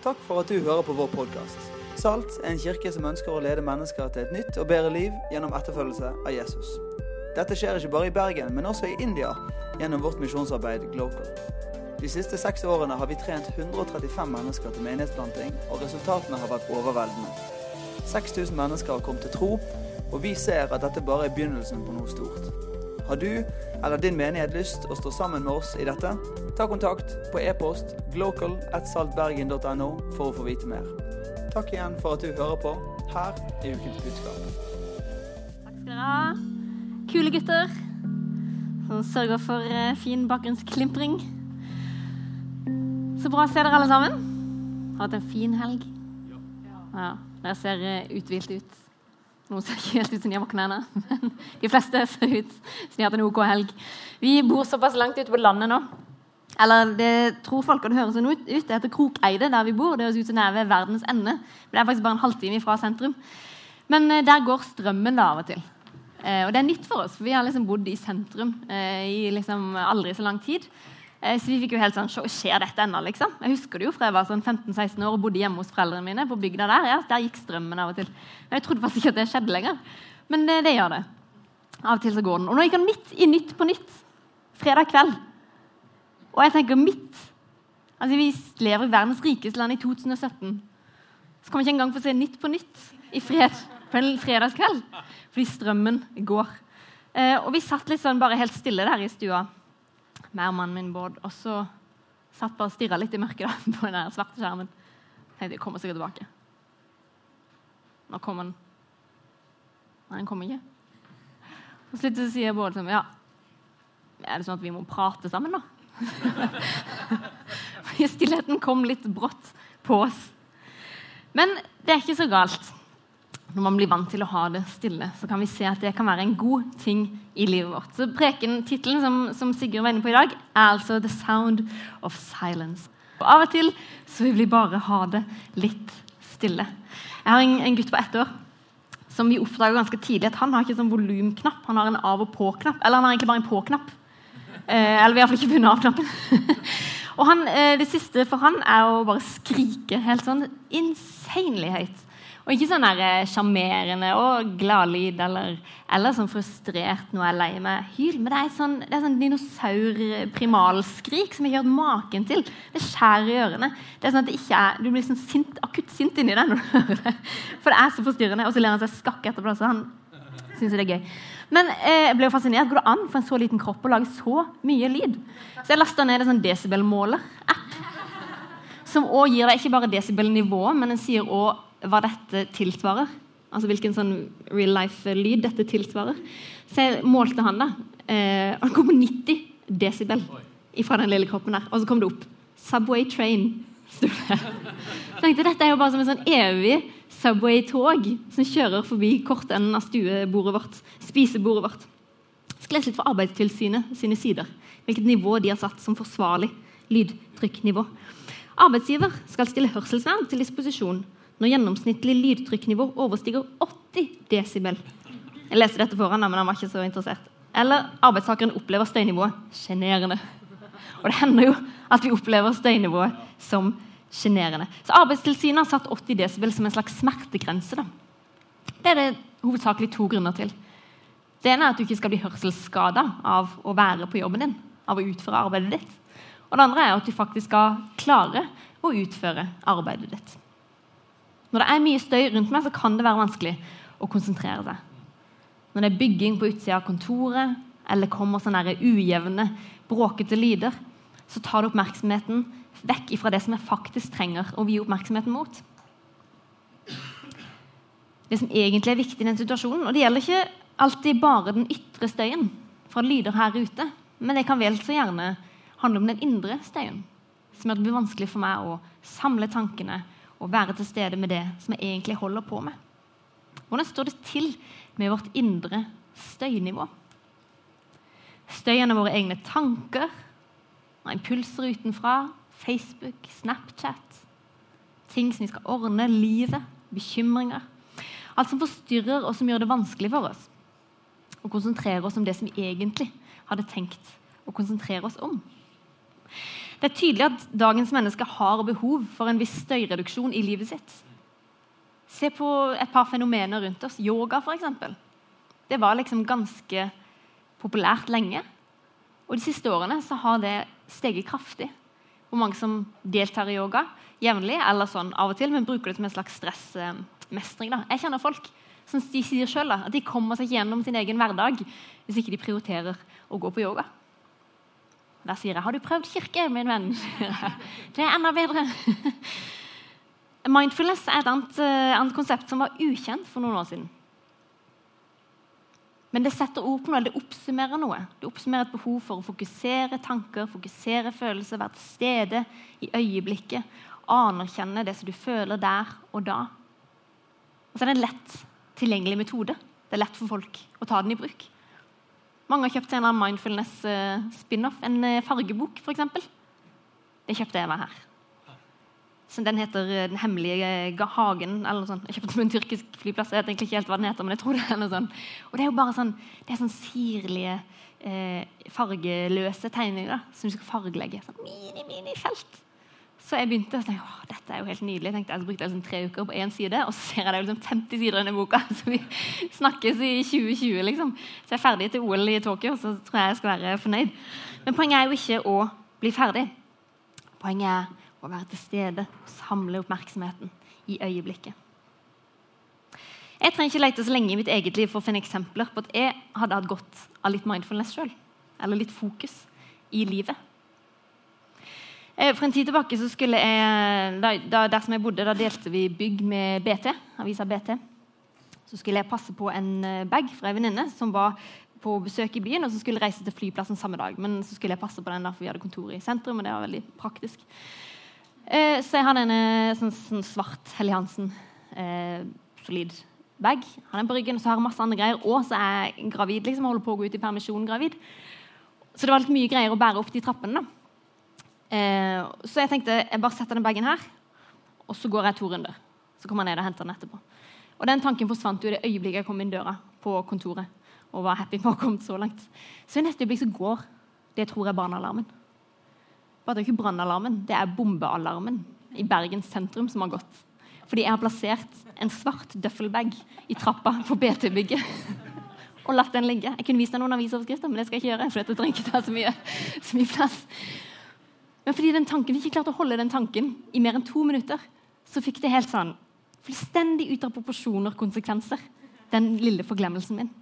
Takk for at du hører på vår podkast. Salt er en kirke som ønsker å lede mennesker til et nytt og bedre liv gjennom etterfølgelse av Jesus. Dette skjer ikke bare i Bergen, men også i India gjennom vårt misjonsarbeid Glocal. De siste seks årene har vi trent 135 mennesker til menighetsplanting, og resultatene har vært overveldende. 6000 mennesker har kommet til tro, og vi ser at dette bare er begynnelsen på noe stort. Har du eller din menighet lyst å stå sammen med oss i dette? Ta kontakt på e-post glocal.saltbergen.no for å få vite mer. Takk igjen for at du hører på. Her er ukens budskap. Takk skal dere ha. Kule gutter som sørger for eh, fin bakgrunnsklimpring. Så bra å se dere alle sammen. Har hatt en fin helg. Ja, Dere ser eh, uthvilt ut. Noen ser ikke helt ut som de har våkna ennå, men de fleste ser ut som de har hatt en OK helg. Vi bor såpass langt ute på landet nå. Eller det tror folk at det høres sånn ut. Det heter Krokeide, der vi bor. Det høres ut som det ved verdens ende. Men det er faktisk bare en halvtime fra sentrum. Men eh, der går strømmen da av og til. Eh, og det er nytt for oss, for vi har liksom bodd i sentrum eh, i liksom aldri så lang tid. Eh, så vi fikk jo helt sånn Skjer dette ennå, liksom? Jeg husker det jo fra jeg var sånn 15-16 år og bodde hjemme hos foreldrene mine. på bygda Der ja, der gikk strømmen av og til. Men Jeg trodde faktisk ikke at det skjedde lenger. Men det, det gjør det. Av og til så går den. Og nå gikk han midt i Nytt på Nytt. Fredag kveld. Og jeg tenker midt Altså Vi lever i verdens rikeste land i 2017. Så kan vi ikke engang få se Nytt på Nytt i fred, på en fredagskveld. Fordi strømmen går. Eh, og vi satt litt sånn bare helt stille der i stua meg og mannen min Bård. Og så satt bare og stirra litt i mørket da, på den svarte skjermen. Tenkte jeg kommer sikkert tilbake. Nå kommer han. Nei, han kommer ikke. Og så så sier Bård sånn Ja, er det sånn at vi må prate sammen, da? Fordi stillheten kom litt brått på oss. Men det er ikke så galt. Når man blir vant til å ha det stille, så kan vi se at det kan være en god ting i livet vårt. Så Prekentittelen som, som Sigurd var inne på i dag, er altså 'The Sound of Silence'. Og Av og til så vil vi bare ha det litt stille. Jeg har en, en gutt på ett år som vi oppdager ganske tidlig at han har ikke sånn volumknapp. Han har en av og på-knapp. Eller han har egentlig bare en på-knapp. Eh, eller vi har iallfall ikke funnet av-knappen. og han, eh, Det siste for han er å bare skrike helt sånn insanely høyt. Og ikke sånn der sjarmerende og gladlyd eller, eller sånn frustrert når jeg er lei meg hyl. Men det er sånn, det sånn dinosaur-primalskrik som jeg ikke har hørt maken til. Det skjærer i ørene. Det er sånn at er, Du blir sånn sint, akutt sint inni deg når du hører det. For det er så forstyrrende. Og så ler han seg skakk etterpå. Så han syns det er gøy. Men eh, jeg ble jo fascinert. Går det an for en så liten kropp å lage så mye lyd? Så jeg lasta ned en sånn desibelmåler-app. Som òg gir deg ikke bare desibelnivået, men den sier òg hva dette tilsvarer. Altså hvilken sånn real life-lyd dette tilsvarer. Så jeg målte han, da. Eh, han kom på 90 desibel fra den lille kroppen der. Og så kom det opp. Subway train. Så tenkte Dette er jo bare som en sånn evig Subway-tog som kjører forbi kortenden av stuebordet vårt. Spisebordet vårt. Jeg skal lese litt fra Arbeidstilsynet sine sider. Hvilket nivå de har satt som forsvarlig lydtrykknivå. Arbeidsgiver skal stille hørselsvern til disposisjon når gjennomsnittlig lydtrykknivå overstiger 80 desibel. Jeg leste dette foran, men han var ikke så interessert. Eller arbeidstakeren opplever støynivået sjenerende. Og det hender jo at vi opplever støynivået som sjenerende. Så Arbeidstilsynet har satt 80 desibel som en slags smertegrense. Da. Det er det hovedsakelig to grunner til. Det ene er at du ikke skal bli hørselsskada av å være på jobben din. av å utføre arbeidet ditt. Og det andre er at du faktisk skal klare å utføre arbeidet ditt. Når det er mye støy rundt meg, så kan det være vanskelig å konsentrere seg. Når det er bygging på utsida av kontoret, eller kommer sånne ujevne, bråkete lyder, så tar det oppmerksomheten vekk fra det som jeg faktisk trenger å vie oppmerksomheten mot. Det som egentlig er viktig i den situasjonen, og det gjelder ikke alltid bare den ytre støyen fra lyder her ute, men det kan vel så gjerne handle om den indre støyen, som gjør det blir vanskelig for meg å samle tankene å være til stede med det som jeg egentlig holder på med. Hvordan står det til med vårt indre støynivå? Støyen av våre egne tanker, impulser utenfra, Facebook, Snapchat, ting som vi skal ordne, livet, bekymringer. Alt som forstyrrer og som gjør det vanskelig for oss å konsentrere oss om det som vi egentlig hadde tenkt å konsentrere oss om. Det er tydelig at dagens mennesker har behov for en viss støyreduksjon i livet sitt. Se på et par fenomener rundt oss. Yoga, f.eks. Det var liksom ganske populært lenge. Og De siste årene så har det steget kraftig. Hvor mange som deltar i yoga jevnlig eller sånn av og til, men bruker det som en slags stressmestring. da. Jeg kjenner folk som de sier selv, at de kommer seg gjennom sin egen hverdag hvis ikke de prioriterer å gå på yoga. Da sier jeg 'Har du prøvd kirke, min venn?' Det er enda bedre. Mindfulness er et annet, uh, annet, konsept som var ukjent for noen år siden. Men det setter ord på noe, det oppsummerer noe. Det oppsummerer et behov for å fokusere tanker, fokusere følelser, være til stede i øyeblikket. Anerkjenne det som du føler der og da. Og så er det en lett tilgjengelig metode. Det er lett for folk å ta den i bruk. Mange har kjøpt seg en mindfulness-spin-off. En eh, fargebok, f.eks. Det kjøpte jeg meg her. Så den heter eh, Den hemmelige hagen. eller noe sånt. Jeg kjøpte den på en tyrkisk flyplass. Jeg vet egentlig ikke helt hva den heter, men jeg tror det er noe sånt. Og det er jo bare sånn, det er sånn sirlige, eh, fargeløse tegninger da, som du skal fargelegge. Sånn mini-mini-felt. Så jeg begynte og tenkte åh, dette er jo helt nydelig. Jeg tenkte jeg brukte liksom tre uker på én side, og så ser jeg det liksom 50 sider i denne boka. Så vi snakkes i 2020, liksom. Så jeg er ferdig til OL i Tokyo, så tror jeg jeg skal være fornøyd. Men poenget er jo ikke å bli ferdig. Poenget er å være til stede, samle oppmerksomheten i øyeblikket. Jeg trenger ikke lete så lenge i mitt eget liv for å finne eksempler på at jeg hadde hatt godt av litt mindfulness sjøl. Eller litt fokus i livet. Eh, for en tid tilbake så skulle jeg, da, Der som jeg bodde, da delte vi bygg med BT. avisa BT. Så skulle jeg passe på en eh, bag fra ei venninne som var på besøk i byen, og som skulle reise til flyplassen samme dag. Men så skulle jeg passe på den der, for vi hadde kontor i sentrum, og det var veldig praktisk. Eh, så jeg hadde en sånn, sånn svart Helly Hansen, eh, solid bag. Han er på ryggen, og så har jeg masse andre greier. Og så er jeg gravid, liksom, holder på å gå ut i permisjon gravid. Så det var litt mye greier å bære opp de trappene. da. Eh, så jeg tenkte jeg bare setter den bagen her, og så går jeg to runder. Så kommer jeg ned og henter den etterpå. Og Den tanken forsvant jo i det øyeblikket jeg kom inn døra på kontoret. og var happy med å ha kommet så langt. Så i neste øyeblikk så går det jeg tror er brannalarmen. Bare det er ikke brannalarmen, det er bombealarmen i Bergens sentrum som har gått. Fordi jeg har plassert en svart døffelbag i trappa på BT-bygget. og latt den ligge. Jeg kunne vist deg noen avisoverskrifter, men det skal jeg ikke gjøre. for dette trenger ikke ta så mye, så mye plass. Men fordi den tanken, vi ikke klarte å holde den tanken i mer enn to minutter, så fikk det helt sånn fullstendig ut av proporsjoner konsekvenser, den lille forglemmelsen min.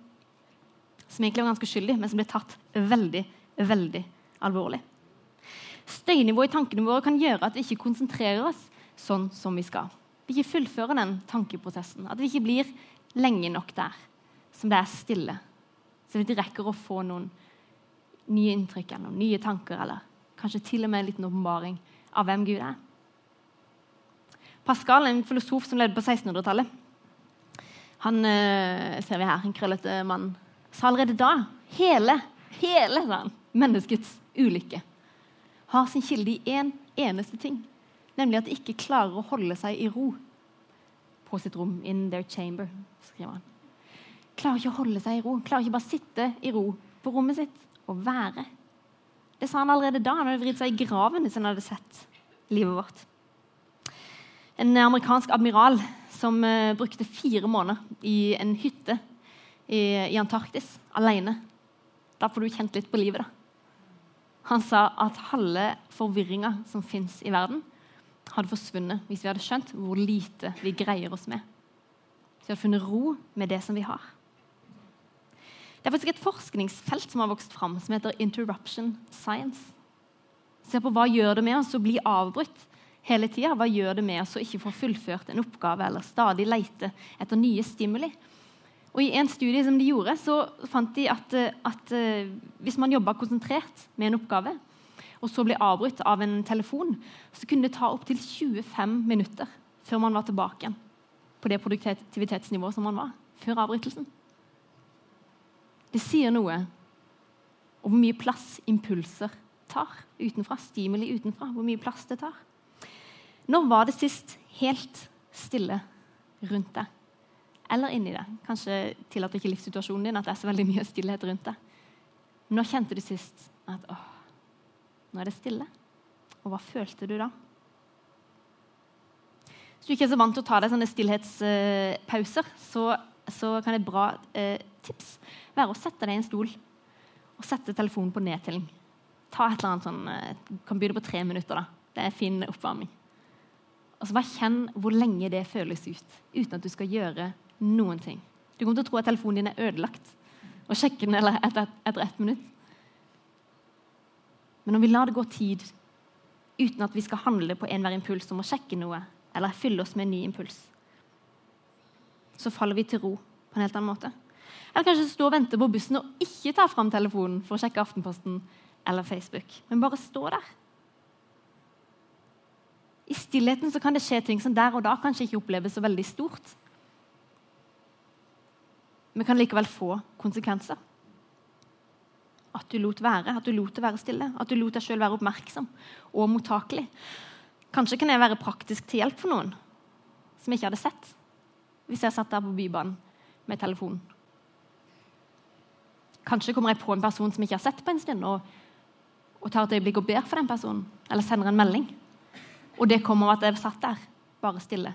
Som egentlig var ganske skyldig, men som ble tatt veldig, veldig alvorlig. Støynivået i tankene våre kan gjøre at vi ikke konsentrerer oss sånn som vi skal. Vi ikke fullfører den tankeprosessen. At vi ikke blir lenge nok der som det er stille. Så vi ikke rekker å få noen nye inntrykk eller noen nye tanker eller Kanskje til og med en liten åpenbaring av hvem Gud er. Pascal, en filosof som levde på 1600-tallet, han øh, ser vi her, en krøllete mann, sa allerede da hele, hele han, menneskets ulykke har sin kilde i én en eneste ting, nemlig at de ikke klarer å holde seg i ro på sitt rom. In their chamber, skriver han. Klarer ikke å holde seg i ro. Klarer ikke bare å sitte i ro på rommet sitt og være det sa han allerede da. Han hadde vridd seg i graven hvis han hadde sett livet vårt. En amerikansk admiral som uh, brukte fire måneder i en hytte i, i, Antarktis alene. Da får du kjent litt på livet. da. Han sa at halve forvirringa som fins i verden, hadde forsvunnet hvis vi hadde skjønt hvor lite vi greier oss med. Vi hadde funnet ro med det som vi har. Det er faktisk et forskningsfelt som har vokst fram, som heter interruption science. Se på hva gjør det med oss å bli avbrutt hele tida. Hva gjør det med oss å ikke få fullført en oppgave eller stadig leite etter nye stimuli? Og I en studie som de gjorde, så fant de at, at uh, hvis man jobba konsentrert med en oppgave, og så ble avbrutt av en telefon, så kunne det ta opptil 25 minutter før man var tilbake på det produktivitetsnivået som man var før avbrytelsen. Det sier noe om hvor mye plass impulser tar utenfra. Stimuli utenfra. Hvor mye plass det tar. Når var det sist helt stille rundt deg? Eller inni deg? Kanskje tillater ikke livssituasjonen din at det er så veldig mye stillhet rundt deg. Når kjente du sist at åh, nå er det stille? Og hva følte du da? Hvis du ikke er så vant til å ta deg sånne stillhetspauser, så, så kan et bra eh, tips være å sette deg i en stol og sette telefonen på nedtelling. Ta et eller annet sånn, kan begynne på tre minutter. da. Det er fin oppvarming. Og så bare Kjenn hvor lenge det føles ut uten at du skal gjøre noen ting. Du kommer til å tro at telefonen din er ødelagt, og sjekke den etter, et ett minutt. Men når vi lar det gå tid uten at vi skal handle på enhver impuls om å sjekke noe eller fylle oss med en ny impuls, så faller vi til ro på en helt annen måte. Eller kanskje stå og vente på bussen og ikke ta fram telefonen for å sjekke Aftenposten eller Facebook, men bare stå der. I stillheten så kan det skje ting som der og da kanskje ikke oppleves så veldig stort, men kan likevel få konsekvenser. At du lot være, at du lot det være stille, at du lot deg sjøl være oppmerksom og mottakelig. Kanskje kan jeg være praktisk til hjelp for noen som jeg ikke hadde sett hvis jeg satt der på Bybanen med telefonen. Kanskje kommer jeg på en person som jeg ikke har sett på en stund, og, og tar et øyeblikk og ber for den personen, eller sender en melding. Og det kommer av at jeg satt der, bare stille,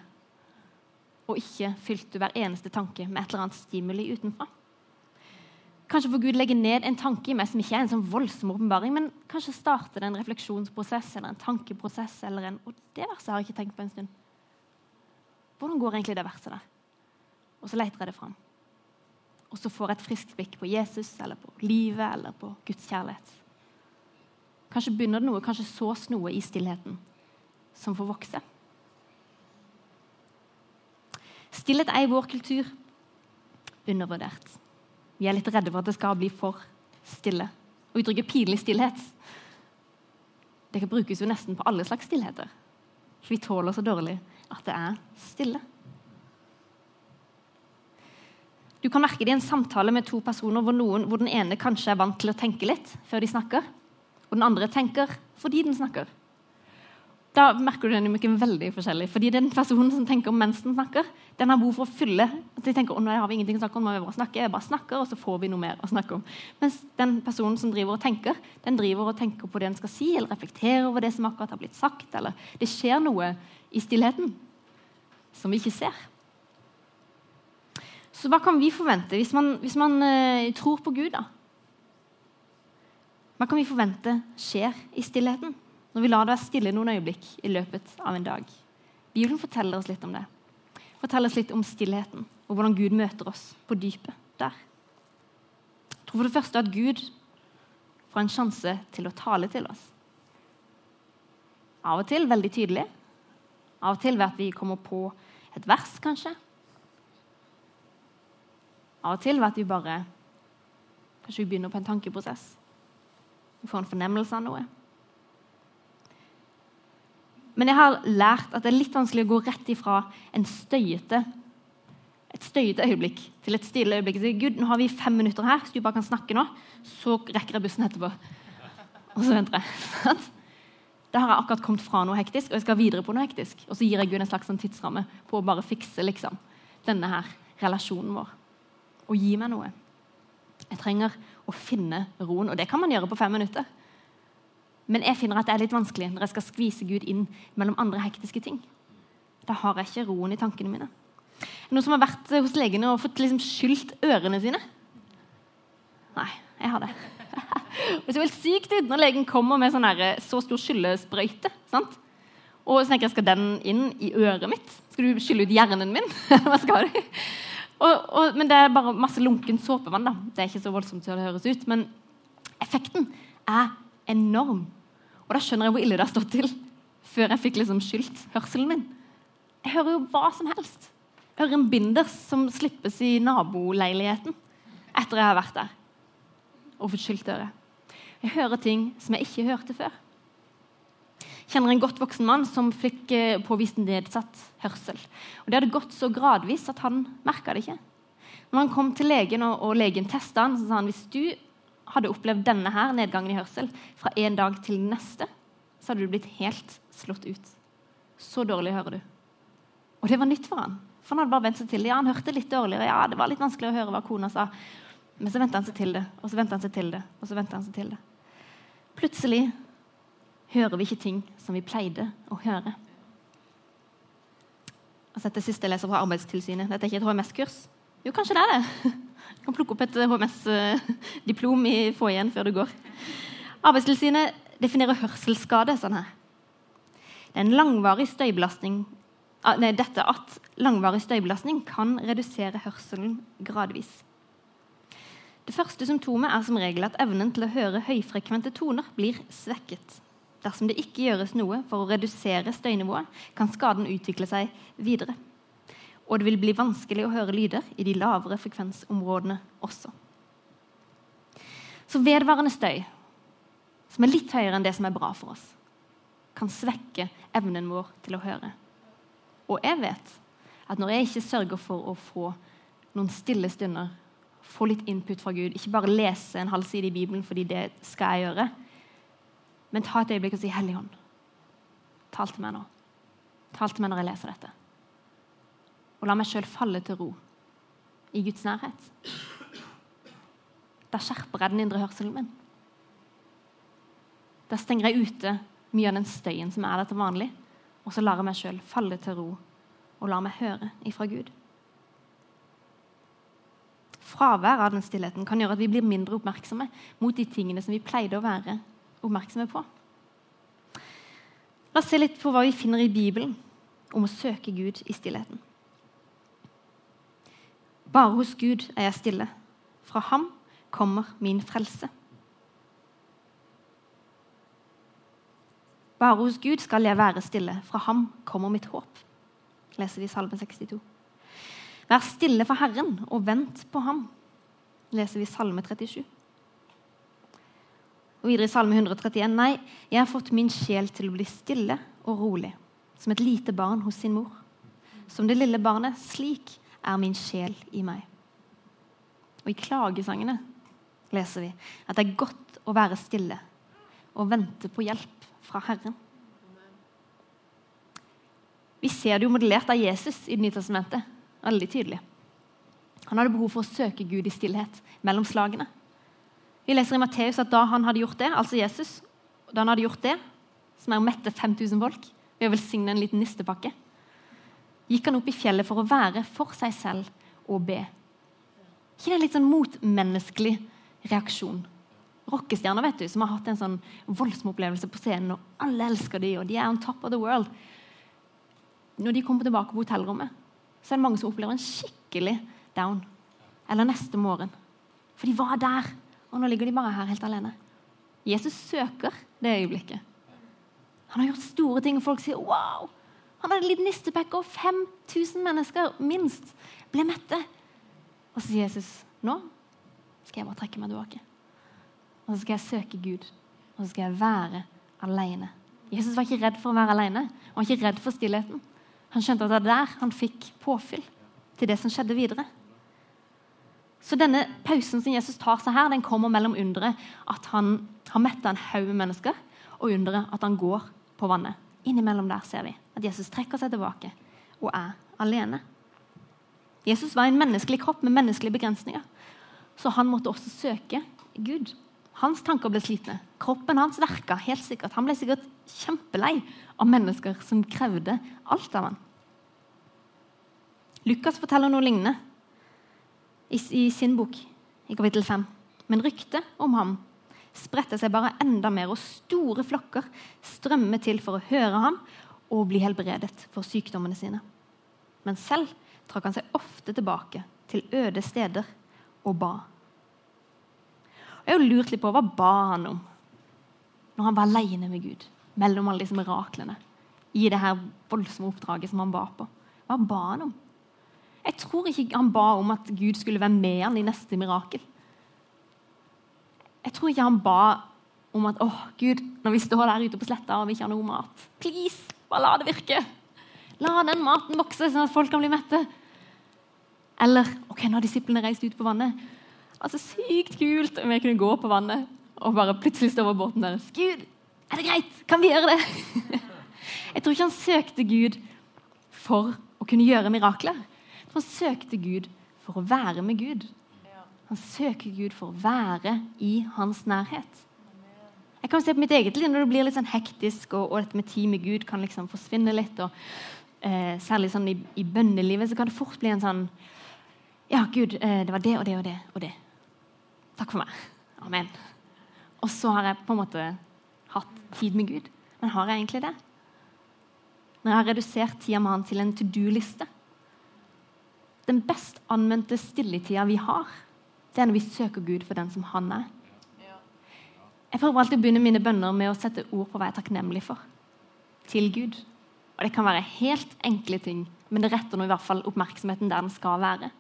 og ikke fylte hver eneste tanke med et eller annet stimuli utenfra. Kanskje får Gud legge ned en tanke i meg som ikke er en sånn voldsom åpenbaring, men kanskje starte det en refleksjonsprosess eller en tankeprosess. eller en, Og det verset har jeg ikke tenkt på en stund. Hvordan går egentlig det verset der? Og så leter jeg det fram. Og så får jeg et friskt blikk på Jesus eller på livet eller på Guds kjærlighet. Kanskje begynner det noe, kanskje sås noe i stillheten som får vokse. Stillhet er i vår kultur undervurdert. Vi er litt redde for at det skal bli for stille. Og uttrykket 'pinlig stillhet' det kan brukes jo nesten på alle slags stillheter. For vi tåler så dårlig at det er stille. Du kan merke det i en samtale med to personer hvor, noen, hvor den ene kanskje er vant til å tenke litt før de snakker, og den andre tenker fordi den snakker da merker du dynamikken veldig forskjellig. Fordi den personen som tenker mens den snakker, den har behov for å fylle. At de tenker, å, nå har vi ingenting å snakke om, vi bare snakke. Jeg bare snakker, og så får vi noe mer å snakke om. Mens den personen som driver og tenker, den driver og tenker på det den skal si, eller reflekterer over det som akkurat har blitt sagt. Eller det skjer noe i stillheten som vi ikke ser. Så hva kan vi forvente hvis man, hvis man uh, tror på Gud, da? Hva kan vi forvente skjer i stillheten? når vi lar det være stille noen øyeblikk i løpet av en dag. Bibelen forteller oss litt om det. Forteller oss litt om stillheten og hvordan Gud møter oss på dypet der. Jeg tror for det første at Gud får en sjanse til å tale til oss. Av og til veldig tydelig. Av og til ved at vi kommer på et vers, kanskje. Av og til ved at vi bare Kanskje vi begynner på en tankeprosess. Vi får en fornemmelse av noe. Men jeg har lært at det er litt vanskelig å gå rett ifra en støyete, et støyete øyeblikk til et stille øyeblikk. Så, Gud, nå har vi fem minutter her, så du bare kan snakke nå. Så rekker jeg bussen etterpå. Og så venter jeg. Da har jeg akkurat kommet fra noe hektisk, og jeg skal videre på noe hektisk. Og så gir jeg Gud en slags sånn tidsramme på å bare fikse liksom, denne her relasjonen vår. Og gi meg noe. Jeg trenger å finne roen, og det kan man gjøre på fem minutter. Men jeg finner at det er litt vanskelig når jeg skal skvise Gud inn mellom andre hektiske ting. Da har jeg ikke roen i tankene mine. Noen som har vært hos legene og fått liksom skylt ørene sine? Nei, jeg har det. Det ser helt sykt ut når legen kommer med sånn så stor skyllesprøyte. sant? Og så tenker jeg, Skal den inn i øret mitt? Skal du skylle ut hjernen min? Hva skal du? Og, og, men det er bare masse lunken såpevann. da. Det er ikke så voldsomt til det høres ut. Men effekten er enorm. Og da skjønner jeg hvor ille det har stått til før jeg fikk liksom skylt hørselen min. Jeg hører jo hva som helst. Jeg hører en binders som slippes i naboleiligheten etter jeg har vært der og fått skylt øret. Jeg hører ting som jeg ikke hørte før. Kjenner en godt voksen mann som fikk eh, påvist nedsatt hørsel. Og Det hadde gått så gradvis at han merka det ikke. Når han kom til legen, og, og legen testa han, så sa han hvis du hadde opplevd denne her nedgangen i hørsel fra en dag til neste, så hadde du blitt helt slått ut. Så dårlig hører du. Og det var nytt for han. For han hadde bare vent seg til det. Ja, han hørte litt dårligere. Ja, det var litt vanskelig å høre hva kona sa. Men så venta han seg til det, og så venta han seg til det, og så venta han seg til det. Plutselig hører vi ikke ting som vi pleide å høre. Altså dette siste jeg leser fra Arbeidstilsynet. Dette er ikke et HMS-kurs. Jo, kanskje det er det. Du kan plukke opp et HMS-diplom i få igjen før du går. Arbeidstilsynet definerer hørselsskade sånn her. Det er en langvarig støybelastning ah, nei, dette at langvarig støybelastning kan redusere hørselen gradvis. Det første symptomet er som regel at evnen til å høre høyfrekvente toner blir svekket. Dersom det ikke gjøres noe for å redusere støynivået, kan skaden utvikle seg videre. Og det vil bli vanskelig å høre lyder i de lavere frekvensområdene også. Så vedvarende støy, som er litt høyere enn det som er bra for oss, kan svekke evnen vår til å høre. Og jeg vet at når jeg ikke sørger for å få noen stille stunder, få litt input fra Gud, ikke bare lese en halv side i Bibelen fordi det skal jeg gjøre, men ta et øyeblikk og si 'Helligånd, tal til meg nå'. Tal til meg når jeg leser dette. Og la meg sjøl falle til ro i Guds nærhet. Da skjerper jeg den indre hørselen min. Da stenger jeg ute mye av den støyen som er der til vanlig, og så lar jeg meg sjøl falle til ro og lar meg høre ifra Gud. Fravær av den stillheten kan gjøre at vi blir mindre oppmerksomme mot de tingene som vi pleide å være oppmerksomme på. La oss se litt på hva vi finner i Bibelen om å søke Gud i stillheten. Bare hos Gud er jeg stille. Fra ham kommer min frelse. Bare hos Gud skal jeg være stille. Fra ham kommer mitt håp. Leser vi Salme 62. Vær stille for Herren og vent på ham. Leser vi Salme 37. Og videre i Salme 131.: Nei, jeg har fått min sjel til å bli stille og rolig, som et lite barn hos sin mor. Som det lille barnet, slik er min sjel i meg. Og i klagesangene leser vi at det er godt å være stille og vente på hjelp fra Herren. Vi ser det jo modellert av Jesus i Det nye testamentet. Veldig tydelig. Han hadde behov for å søke Gud i stillhet mellom slagene. Vi leser i Matteus at da han hadde gjort det, altså Jesus, da han hadde gjort det, som er å mette 5000 folk ved å velsigne en liten nistepakke, gikk han opp i fjellet for å være for seg selv og be. ikke det en litt sånn motmenneskelig reaksjon? Rockestjerner vet du, som har hatt en sånn voldsom opplevelse på scenen, og alle elsker de, og de er on top of the world. Når de kommer tilbake på hotellrommet, så er det mange som opplever en skikkelig down. Eller neste morgen. For de var der og nå ligger de bare her helt alene. Jesus søker det øyeblikket. Han har gjort store ting, og folk sier 'wow'. Han hadde en liten nistepakke, og 5000 mennesker minst ble mette. Og så sier Jesus, 'Nå skal jeg bare trekke meg tilbake.' Og så skal jeg søke Gud, og så skal jeg være alene. Jesus var ikke redd for å være alene. Han var ikke redd for stillheten. Han skjønte at det var der han fikk påfyll til det som skjedde videre. Så denne pausen som Jesus tar seg her, den kommer mellom underet at han har metta en haug med mennesker, og underet at han går på vannet. Innimellom der ser vi at Jesus trekker seg tilbake og er alene. Jesus var en menneskelig kropp med menneskelige begrensninger, så han måtte også søke Gud. Hans tanker ble slitne. Kroppen hans verka helt sikkert. Han ble sikkert kjempelei av mennesker som krevde alt av han. Lukas forteller noe lignende i, i sin bok i kapittel 5. Men ryktet om ham spredte seg bare enda mer, og store flokker strømmet til for å høre ham og bli helbredet for sykdommene sine. Men selv trakk han seg ofte tilbake til øde steder og ba. Og jeg har lurt litt på hva ba han om når han var alene med Gud, mellom alle disse miraklene, i det her voldsomme oppdraget som han ba på. Hva ba han om? Jeg tror ikke han ba om at Gud skulle være med han i neste mirakel. Jeg tror ikke han ba om at åh, Gud, når vi står der ute på sletta og vi ikke har noe mat Please, bare la det virke. La den maten vokse, sånn at folk kan bli mette. Eller ok, nå har disiplene reist ut på vannet. Altså, Sykt kult om jeg kunne gå på vannet og bare plutselig stå over båten deres. Gud, er det greit? Kan vi gjøre det? jeg tror ikke han søkte Gud for å kunne gjøre mirakler. Han søkte Gud for å være med Gud. Han søker Gud for å være i hans nærhet. Jeg kan se på mitt eget liv når det blir litt sånn hektisk, og, og dette med tid med Gud kan liksom forsvinne litt. og eh, Særlig sånn i, i bønnelivet så kan det fort bli en sånn Ja, Gud, eh, det var det og det og det og det. Takk for meg. Amen. Og så har jeg på en måte hatt tid med Gud. Men har jeg egentlig det? Når jeg har redusert tida med han til en to do-liste. Den best anvendte stilletida vi har, det er når vi søker Gud for den som han er. Jeg prøver alltid å begynne mine bønner med å sette ord på hva jeg er takknemlig for. Til Gud. Og Det kan være helt enkle ting, men det retter nå i hvert fall oppmerksomheten der den skal være.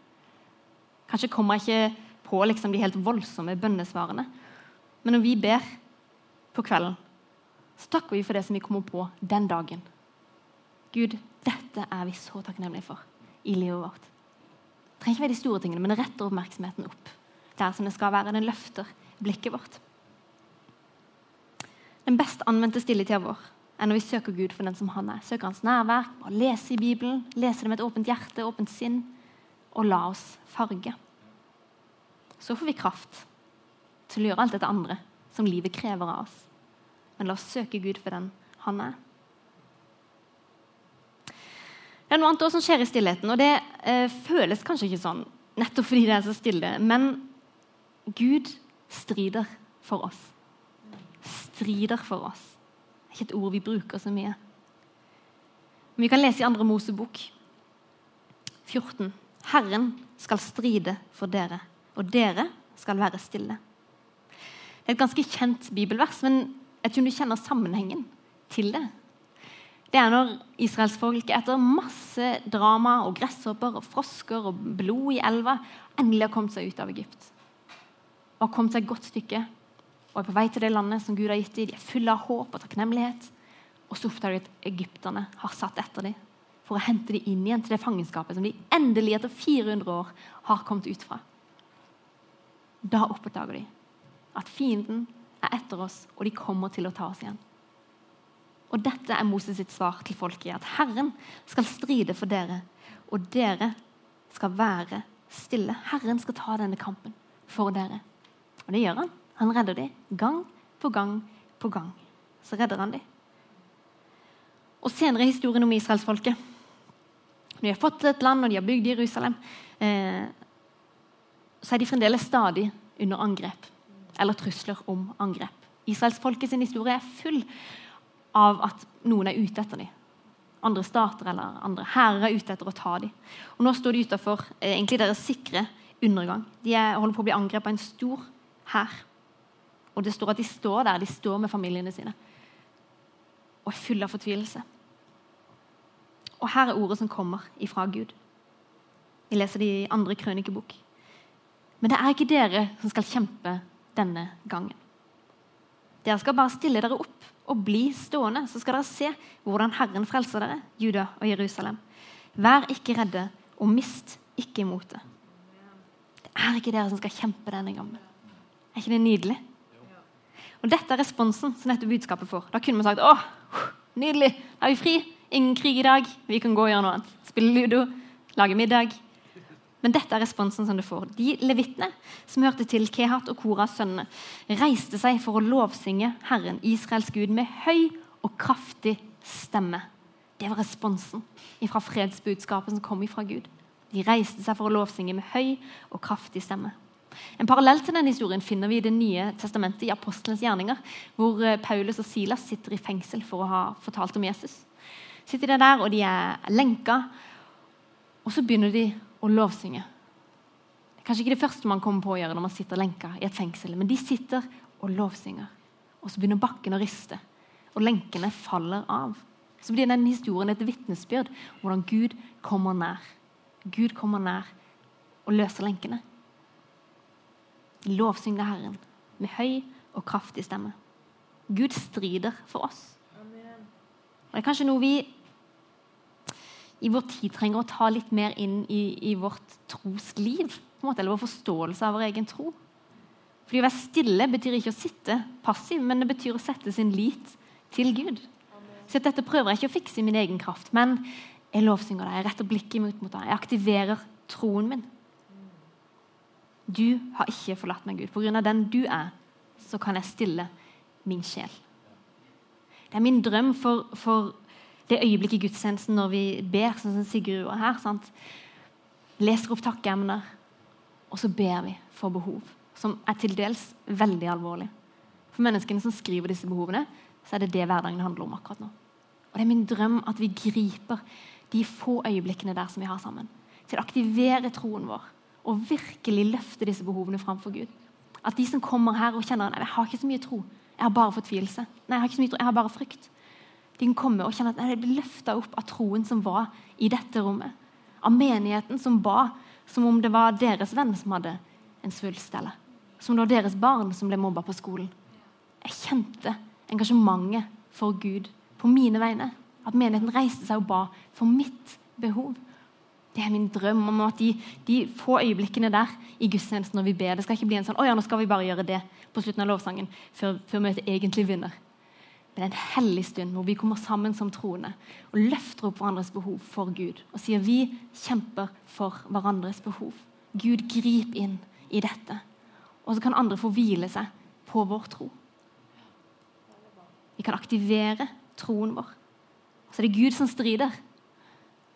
Kanskje kommer jeg ikke på liksom de helt voldsomme bønnesvarene, men når vi ber på kvelden, så takker vi for det som vi kommer på den dagen. Gud, dette er vi så takknemlige for i livet vårt. Trenger ikke være de store tingene, men det retter oppmerksomheten opp. Der som det skal være. Den løfter blikket vårt. Den best anvendte stilletida vår er når vi søker Gud for den som han er. Søker hans nærvær, og lese i Bibelen, lese det med et åpent hjerte, åpent sinn, og la oss farge. Så får vi kraft til å gjøre alt dette andre som livet krever av oss. Men la oss søke Gud for den han er. Det er noe annet også som skjer i stillheten, og det eh, føles kanskje ikke sånn nettopp fordi det er så stille, men Gud strider for oss. Strider for oss. Det er ikke et ord vi bruker så mye. Men vi kan lese i andre Mosebok 14. Herren skal stride for dere, og dere skal være stille. Det er et ganske kjent bibelvers, men jeg tror du kjenner sammenhengen til det. Det er når israelsfolket etter masse drama og gresshopper og frosker og blod i elva endelig har kommet seg ut av Egypt. Og har kommet seg et godt stykke og er på vei til det landet som Gud har gitt dem. De er fulle av håp og takknemlighet. Og så oppdager de at egypterne har satt etter dem for å hente dem inn igjen til det fangenskapet som de endelig etter 400 år har kommet ut fra. Da oppdager de at fienden er etter oss, og de kommer til å ta oss igjen. Og Dette er Moses sitt svar til folket. At Herren skal stride for dere, og dere skal være stille. Herren skal ta denne kampen for dere. Og det gjør han. Han redder dem gang på gang på gang. Så redder han dem. Og senere i historien om israelsfolket Når de har fått et land og de har bygd Jerusalem, eh, så er de fremdeles stadig under angrep eller trusler om angrep. Israelsfolket sin historie er full av at noen er ute etter dem. Andre stater eller andre hærer er ute etter å ta dem. Og nå står de utafor eh, deres sikre undergang. De er, holder på å bli angrepet av en stor hær. Og det står at de står der, de står med familiene sine og er fulle av fortvilelse. Og her er ordet som kommer ifra Gud. Vi leser det i andre krønikebok. Men det er ikke dere som skal kjempe denne gangen. Dere skal bare stille dere opp og bli stående, så skal dere se hvordan Herren frelser dere, Juda og Jerusalem. Vær ikke redde, og mist ikke motet. Det er ikke dere som skal kjempe denne gangen. Er ikke det nydelig? Og Dette er responsen som dette budskapet får. Da kunne vi sagt åh, nydelig, da er vi fri. Ingen krig i dag. Vi kan gå og gjøre noe annet. Spille ludo, lage middag. Men dette er responsen som det får. De levitene som hørte til Kehat og Koras sønnene, reiste seg for å lovsynge Herren, Israels Gud, med høy og kraftig stemme. Det var responsen fra fredsbudskapet som kom fra Gud. De reiste seg for å lovsynge med høy og kraftig stemme. En parallell til denne historien finner vi i Det nye testamentet, i Apostelens gjerninger, hvor eh, Paulus og Silas sitter i fengsel for å ha fortalt om Jesus. Sitter de der, og de er lenka, og så begynner de og lovsynge. Det er kanskje ikke det første man kommer på å gjøre når man sitter lenka i et fengsel, men de sitter og lovsynger. Og så begynner bakken å riste, og lenkene faller av. Så blir den historien et vitnesbyrd om hvordan Gud kommer nær. Gud kommer nær og løser lenkene. Lovsyng det Herren med høy og kraftig stemme. Gud strider for oss. Og Det er kanskje noe vi i vår tid trenger å ta litt mer inn i, i vårt trosliv. måte, Eller vår forståelse av vår egen tro. Fordi Å være stille betyr ikke å sitte passiv, men det betyr å sette sin lit til Gud. Så dette prøver jeg ikke å fikse i min egen kraft, men jeg lovsynger deg. Jeg retter blikket mot deg. Jeg aktiverer troen min. Du har ikke forlatt meg, Gud. På grunn av den du er, så kan jeg stille min sjel. Det er min drøm for, for det øyeblikket i gudstjenesten når vi ber, sånn som Sigurd gjorde her. Sant? Leser opp takkeemner, og så ber vi for behov, som er til dels veldig alvorlig. For menneskene som skriver disse behovene, så er det det hverdagen handler om akkurat nå. Og Det er min drøm at vi griper de få øyeblikkene der som vi har sammen, til å aktivere troen vår og virkelig løfte disse behovene framfor Gud. At de som kommer her og kjenner at jeg har ikke så mye tro, jeg har bare fortvilelse, nei, jeg har ikke så mye tro, jeg har bare frykt, de kan komme og kjenne at de blir løfta opp av troen som var i dette rommet. Av menigheten som ba som om det var deres venn som hadde en svulst. eller Som det var deres barn som ble mobba på skolen. Jeg kjente engasjementet for Gud på mine vegne. At menigheten reiste seg og ba for mitt behov. Det er min drøm om at de, de få øyeblikkene der i gudstjenesten når vi ber Det skal ikke bli en sånn å ja, nå skal vi bare gjøre det på slutten av lovsangen før, før møtet egentlig vinner. Men en hellig stund hvor vi kommer sammen som troende og løfter opp hverandres behov for Gud. Og sier vi kjemper for hverandres behov. Gud, grip inn i dette. Og så kan andre få hvile seg på vår tro. Vi kan aktivere troen vår. Så det er Gud som strider,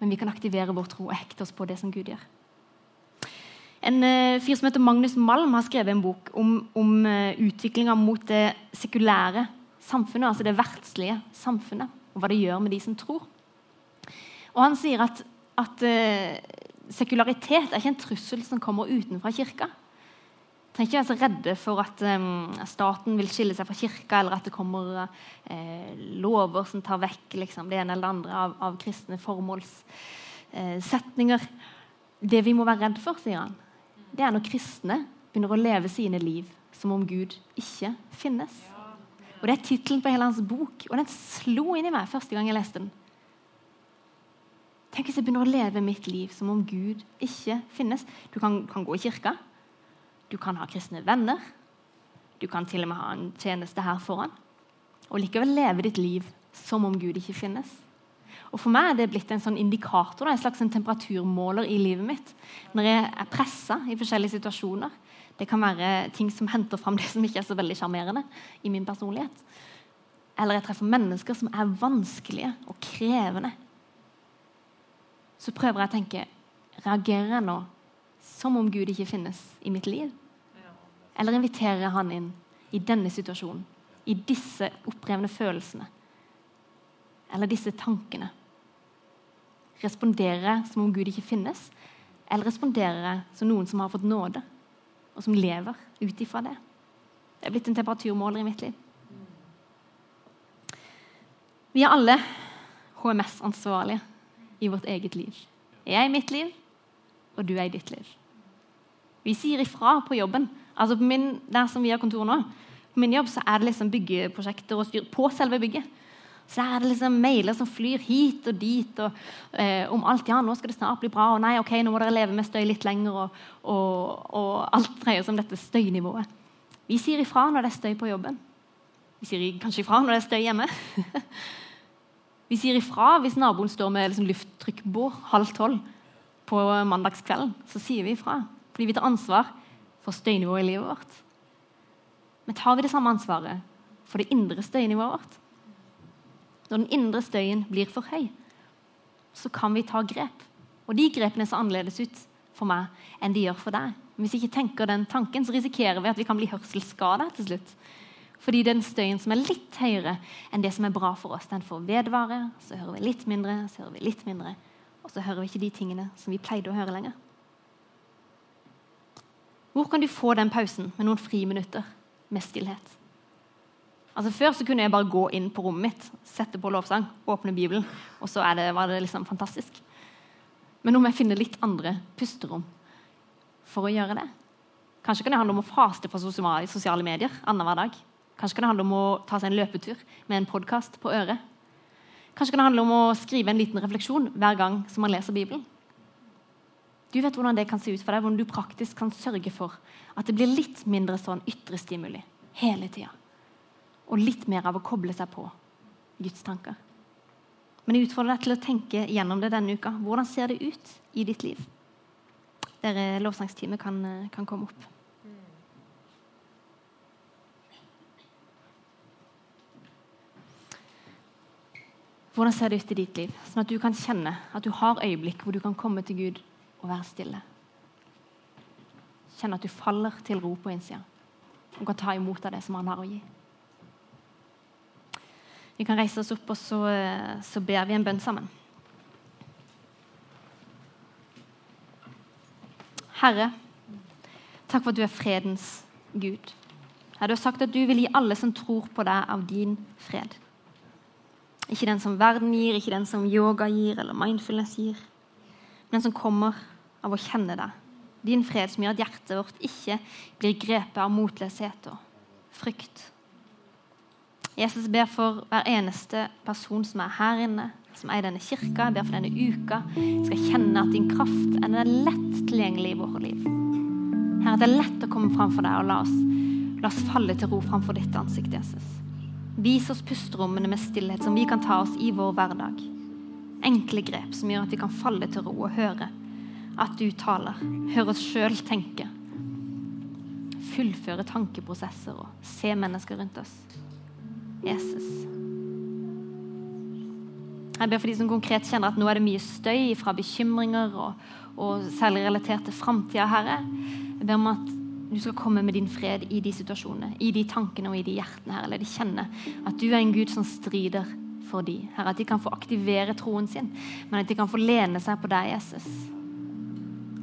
men vi kan aktivere vår tro og hekte oss på det som Gud gjør. En uh, fyr som heter Magnus Malm, har skrevet en bok om, om uh, utviklinga mot det sekulære samfunnet, altså det verdslige samfunnet, og hva det gjør med de som tror. Og Han sier at, at uh, sekularitet er ikke en trussel som kommer utenfra kirka trenger ikke være så redde for at um, staten vil skille seg fra kirka, eller at det kommer uh, lover som tar vekk liksom, det ene eller det andre av, av kristne formålssetninger. Uh, det vi må være redd for, sier han, det er når kristne begynner å leve sine liv som om Gud ikke finnes. Og Det er tittelen på hele hans bok, og den slo inn i meg første gang jeg leste den. Tenk hvis jeg begynner å leve mitt liv som om Gud ikke finnes. Du kan, kan gå i kirka, du kan ha kristne venner. Du kan til og med ha en tjeneste her foran. Og likevel leve ditt liv som om Gud ikke finnes. Og For meg er det blitt en sånn indikator, en slags temperaturmåler i livet mitt. Når jeg er pressa i forskjellige situasjoner. Det kan være ting som henter fram det som ikke er så veldig sjarmerende i min personlighet. Eller jeg treffer mennesker som er vanskelige og krevende. Så prøver jeg å tenke Reagerer jeg nå som om Gud ikke finnes i mitt liv? Eller inviterer jeg han inn i denne situasjonen, i disse opprevne følelsene? Eller disse tankene? Responderer jeg som om Gud ikke finnes? Eller responderer jeg som noen som har fått nåde, og som lever ut ifra det? Det er blitt en temperaturmåler i mitt liv. Vi er alle HMS-ansvarlige i vårt eget liv. Jeg er i mitt liv, og du er i ditt liv. Vi sier ifra på jobben. Altså på min, Der som vi har kontor nå, på min jobb så er det liksom byggeprosjekter og styr på selve bygget. Så er det liksom mailer som flyr hit og dit og, eh, om alt. Ja, nå skal det snart bli bra. Og nei, ok, nå må dere leve med støy litt lenger. Og, og, og alt dreier seg om dette støynivået. Vi sier ifra når det er støy på jobben. Vi sier kanskje ifra når det er støy hjemme. vi sier ifra hvis naboen står med liksom, lufttrykkbord halv tolv på mandagskvelden. Så sier vi ifra. Fordi vi tar ansvar for støynivået i livet vårt. Men tar vi det samme ansvaret for det indre støynivået vårt? Når den indre støyen blir for høy, så kan vi ta grep. Og de grepene ser annerledes ut for meg enn de gjør for deg. Men hvis vi ikke tenker den tanken, så risikerer vi at vi kan bli hørselsskada til slutt. Fordi den støyen som er litt høyere enn det som er bra for oss, den får vedvare. Så hører vi litt mindre, så hører vi litt mindre. Og så hører vi ikke de tingene som vi pleide å høre lenger. Hvor kan du få den pausen med noen friminutter med stillhet? Altså Før så kunne jeg bare gå inn på rommet mitt, sette på lovsang, åpne Bibelen, og så det, var det liksom fantastisk. Men nå må jeg finne litt andre pusterom for å gjøre det. Kanskje kan det handle om å faste fra sosiale medier annenhver dag. Kanskje kan det handle om å ta seg en løpetur med en podkast på øret. Kanskje kan det handle om å skrive en liten refleksjon hver gang som man leser Bibelen. Du vet hvordan det kan se ut for deg, hvordan du praktisk kan sørge for at det blir litt mindre sånn ytre stimuli hele tida og litt mer av å koble seg på Guds tanker. Men jeg utfordrer deg til å tenke gjennom det denne uka. Hvordan ser det ut i ditt liv? Der lovsangsteamet kan, eh, kan komme opp. Hvordan ser det ut i ditt liv? Sånn at du kan kjenne at du har øyeblikk hvor du kan komme til Gud og være stille. Kjenne at du faller til ro på innsida og kan ta imot av det som han har å gi. Vi kan reise oss opp, og så, så ber vi en bønn sammen. Herre, takk for at du er fredens Gud. Her, du har sagt at du vil gi alle som tror på deg, av din fred. Ikke den som verden gir, ikke den som yoga gir, eller mindfulness gir. Men den som kommer av å kjenne deg. Din fred som gjør at hjertet vårt ikke blir grepet av motløshet og frykt. Jesus ber for hver eneste person som er her inne, som er i denne kirka. Jeg ber for denne uka. Jeg skal kjenne at din kraft er lett tilgjengelig i våre liv. Her er det lett å komme fram for deg og la oss, la oss falle til ro framfor ditt ansikt, Jesus. Vis oss pusterommene med stillhet som vi kan ta oss i vår hverdag. Enkle grep som gjør at vi kan falle til ro og høre at du taler. Høre oss sjøl tenke. Fullføre tankeprosesser og se mennesker rundt oss. Jesus. Jeg ber for de som konkret kjenner at nå er det mye støy fra bekymringer, og, og særlig relatert til framtida, Herre. Jeg ber om at du skal komme med din fred i de situasjonene, i de tankene og i de hjertene. Herre. Eller de kjenner at du er en Gud som strider for de. Herre, at de kan få aktivere troen sin, men at de kan få lene seg på deg, Jesus.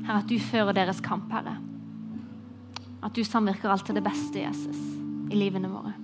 Herre, at du fører deres kamp, Herre. At du samvirker alt til det beste, Jesus, i livene våre.